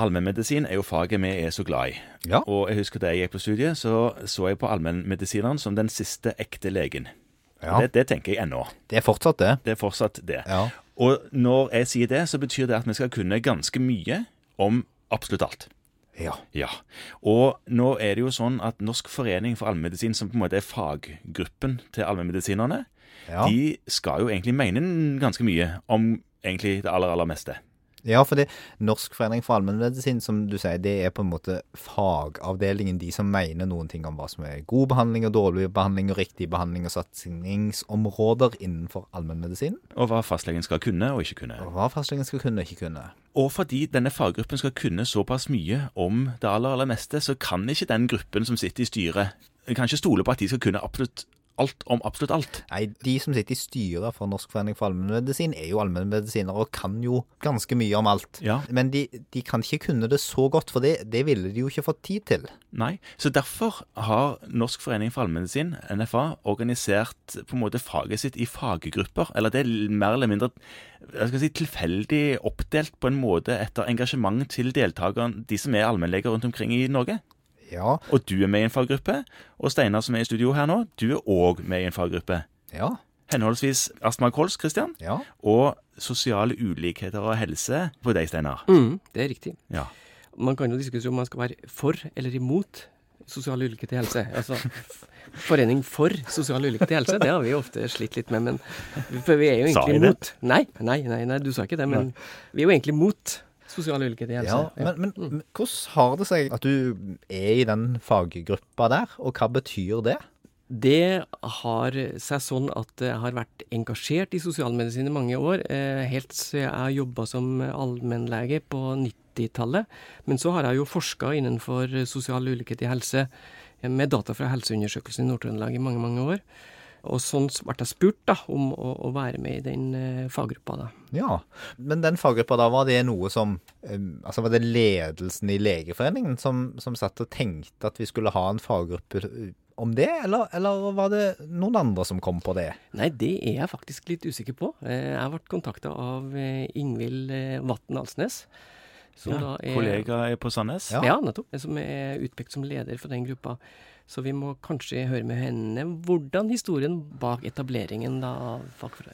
Allmennmedisin er jo faget vi er så glad i. Ja. Og jeg husker da jeg gikk på studiet, så så jeg på allmennmedisineren som den siste ekte legen. Ja. Det, det tenker jeg ennå. Det er fortsatt det. Det er fortsatt det. Ja. Og når jeg sier det, så betyr det at vi skal kunne ganske mye om absolutt alt. Ja. Ja. Og nå er det jo sånn at Norsk forening for allmennmedisin, som på en måte er faggruppen til allmennmedisinerne, Ja. de skal jo egentlig mene ganske mye om egentlig det aller, aller meste. Ja, for det Norsk forening for allmennmedisin, som du sier, det er på en måte fagavdelingen, de som mener noen ting om hva som er god behandling og dårlig behandling og riktig behandling og satsingsområder innenfor allmennmedisin. Og hva fastlegen skal kunne og ikke kunne. Og hva fastlegen skal kunne og ikke kunne. Og fordi denne faggruppen skal kunne såpass mye om det aller, aller meste, så kan ikke den gruppen som sitter i styret, kan ikke stole på at de skal kunne absolutt alt om absolutt alt. Nei, de som sitter i styret for Norsk forening for allmennmedisin, er jo allmennmedisinere og kan jo ganske mye om alt. Ja. Men de, de kan ikke kunne det så godt, for det, det ville de jo ikke fått tid til. Nei, så derfor har Norsk forening for allmennmedisin, NFA, organisert på en måte faget sitt i faggrupper. Eller det er mer eller mindre si, tilfeldig oppdelt på en måte etter engasjement til deltakerne, de som er allmennleger rundt omkring i Norge. Ja, Og du er med i en faggruppe, og Steinar som er i studio her nå, du er òg med i en faggruppe. ja, Henholdsvis astma kols, Christian, ja. og sosiale ulikheter og helse på deg, Steinar. Mm, det er riktig. Ja. Man kan jo diskutere om man skal være for eller imot sosial ulikhet i helse. Altså, Forening for sosial ulikhet i helse, det har vi ofte slitt litt med, men For vi er jo Sa jeg det? imot. Nei, nei, nei, nei, du sa ikke det, men vi er jo egentlig mot sosial ulikheter. Ja, men, men men hvordan har det seg at du er i den faggruppa der, og hva betyr det? Det har seg sånn at jeg har vært engasjert i sosialmedisin i mange år, eh, helt så jeg har jobba som allmennlege på 90-tallet. Men så har jeg jo forska innenfor sosial ulikhet i helse eh, med data fra Helseundersøkelsen i Nord-Trøndelag i mange, mange år. Og sånn ble jeg spurt da, om å, å være med i den eh, faggruppa. da. Ja, men den faggruppa da, var det noe som um, Altså var det ledelsen i Legeforeningen som, som satt og tenkte at vi skulle ha en faggruppe uh, om det, eller, eller var det noen andre som kom på det? Nei, det er jeg faktisk litt usikker på. Eh, Jeg ble kontakta av eh, Ingvild eh, Vatn Alsnes. Som Ja, da er kollega er på Sandnes. Ja. Ja, nettopp. Som er utpekt som leder for den gruppa. Så vi må kanskje høre med henne hvordan historien bak etableringen da, av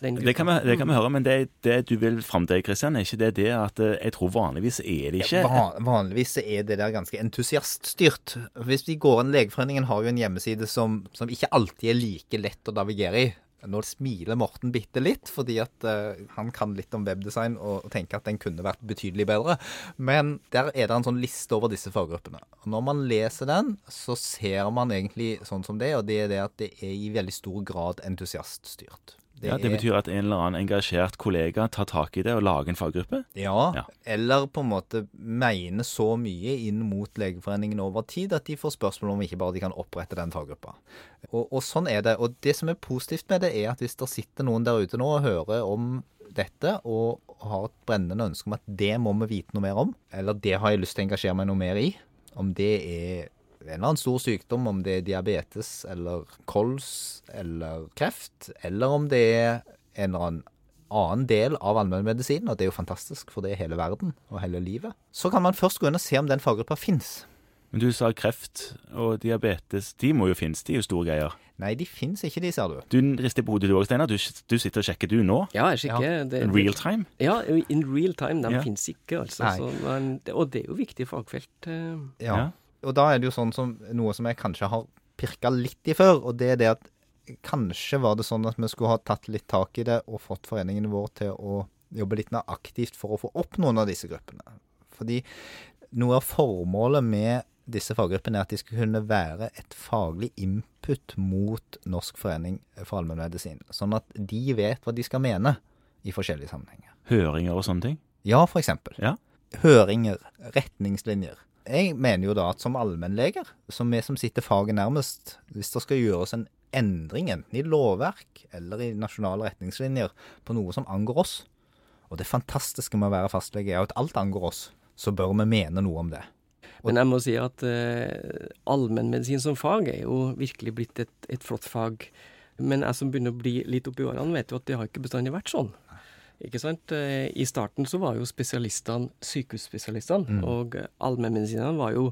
den gruppa. Det kan, vi, det kan vi høre, men det, det du vil fram til, Kristian, er ikke det det at eh, jeg tror vanligvis er det ikke Van, vanligvis er det der ganske entusiaststyrt. Hvis vi går inn, Legeforeningen har jo en hjemmeside som, som ikke alltid er like lett å navigere i. Nå smiler Morten bitte litt, fordi at uh, han kan litt om webdesign og, tenker at den kunne vært betydelig bedre. Men der er det en sånn liste over disse faggruppene. Og når man leser den, så ser man egentlig sånn som det, og det er det at det er i veldig stor grad entusiaststyrt. Ja, Det betyr at en eller annen engasjert kollega tar tak i det og lager en faggruppe? Ja, Ja. eller på en måte mener så mye inn mot Legeforeningen over tid at de får spørsmål om ikke bare de kan opprette den faggruppa. Og, og sånn er det. Og det som er positivt med det, er at hvis det sitter noen der ute nå og hører om dette og har et brennende ønske om at det må vi vite noe mer om, eller det har jeg lyst til å engasjere meg noe mer i, om det er en eller annen stor sykdom, om det er diabetes eller kols eller kreft, eller om det er en eller annen annen del av allmennmedisinen, og det er jo fantastisk, for det er hele verden og hele livet, så kan man først gå inn og se om den faggruppa fins. Men du sa kreft og diabetes, de må jo finnes, de er jo store greier. Nei, de fins ikke, de, ser du. Du rister på hodet du òg, Steinar. Du, du sitter og sjekker du nå? Ja, jeg sjekker. Ja, det- In real time? Ja, in real time. De Ja. finnes ikke, altså. Så, men, og det er jo viktig fagfelt. eh. Ja. Ja. Og da er det jo sånn som noe som jeg kanskje har pirka litt i før, og det er det at kanskje var det sånn at vi skulle ha tatt litt tak i det og fått foreningen vår til å jobbe litt mer aktivt for å få opp noen av disse gruppene. Fordi noe av formålet med disse faggruppene er at de skal kunne være et faglig input mot Norsk forening for allmennmedisin. Sånn at de vet hva de skal mene i forskjellige sammenhenger. Høringer og sånne ting? Ja, for eksempel. Ja. Høringer, retningslinjer. Jeg mener jo da at som allmennleger, som vi som sitter faget nærmest, hvis det skal gjøres en endring enten i lovverk eller i nasjonale retningslinjer på noe som angår oss, og det fantastiske med å være fastlege er at alt angår oss, så bør vi mene noe om det. Men jeg må si at eh, allmennmedisin som fag er jo virkelig blitt et, et flott fag. Men jeg som begynner å bli litt oppi årene, vet jo at det har ikke bestandig vært sånn. Ikke sant? Eh, I starten så var jo spesialistene sykehusspesialistene, og allmennmedisinerne var jo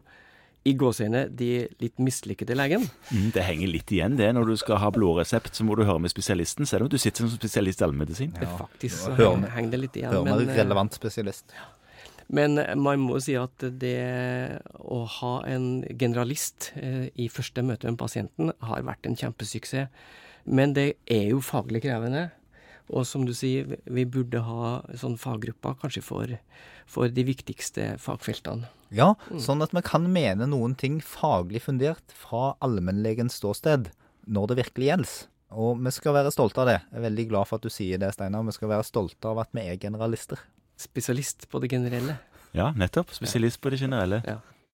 i gåseøyne de litt mislykkede legen. Mm, det henger litt igjen, det. Når du skal ha blodresept, så må du høre med spesialisten, selv om du sitter som spesialist i allmedisin. Ja. Faktisk så Hører henger det litt igjen. Hører med men, eh, relevant spesialist. Men man må si at det å ha en generalist eh, i første møte med pasienten har vært en kjempesuksess. Men det er jo faglig krevende. Og som du sier, vi- burde ha sånn faggrupper kanskje for, for de viktigste fagfeltene. Ja, sånn at vi kan mene noen ting faglig fundert fra allmennlegens ståsted når det virkelig gjelder. Og vi skal være stolte av det. Jeg er veldig glad for at du sier det, Steinar. Vi skal være stolte av at vi er generalister. Spesialist på det generelle. Ja, nettopp. Spesialist på det generelle. Ja.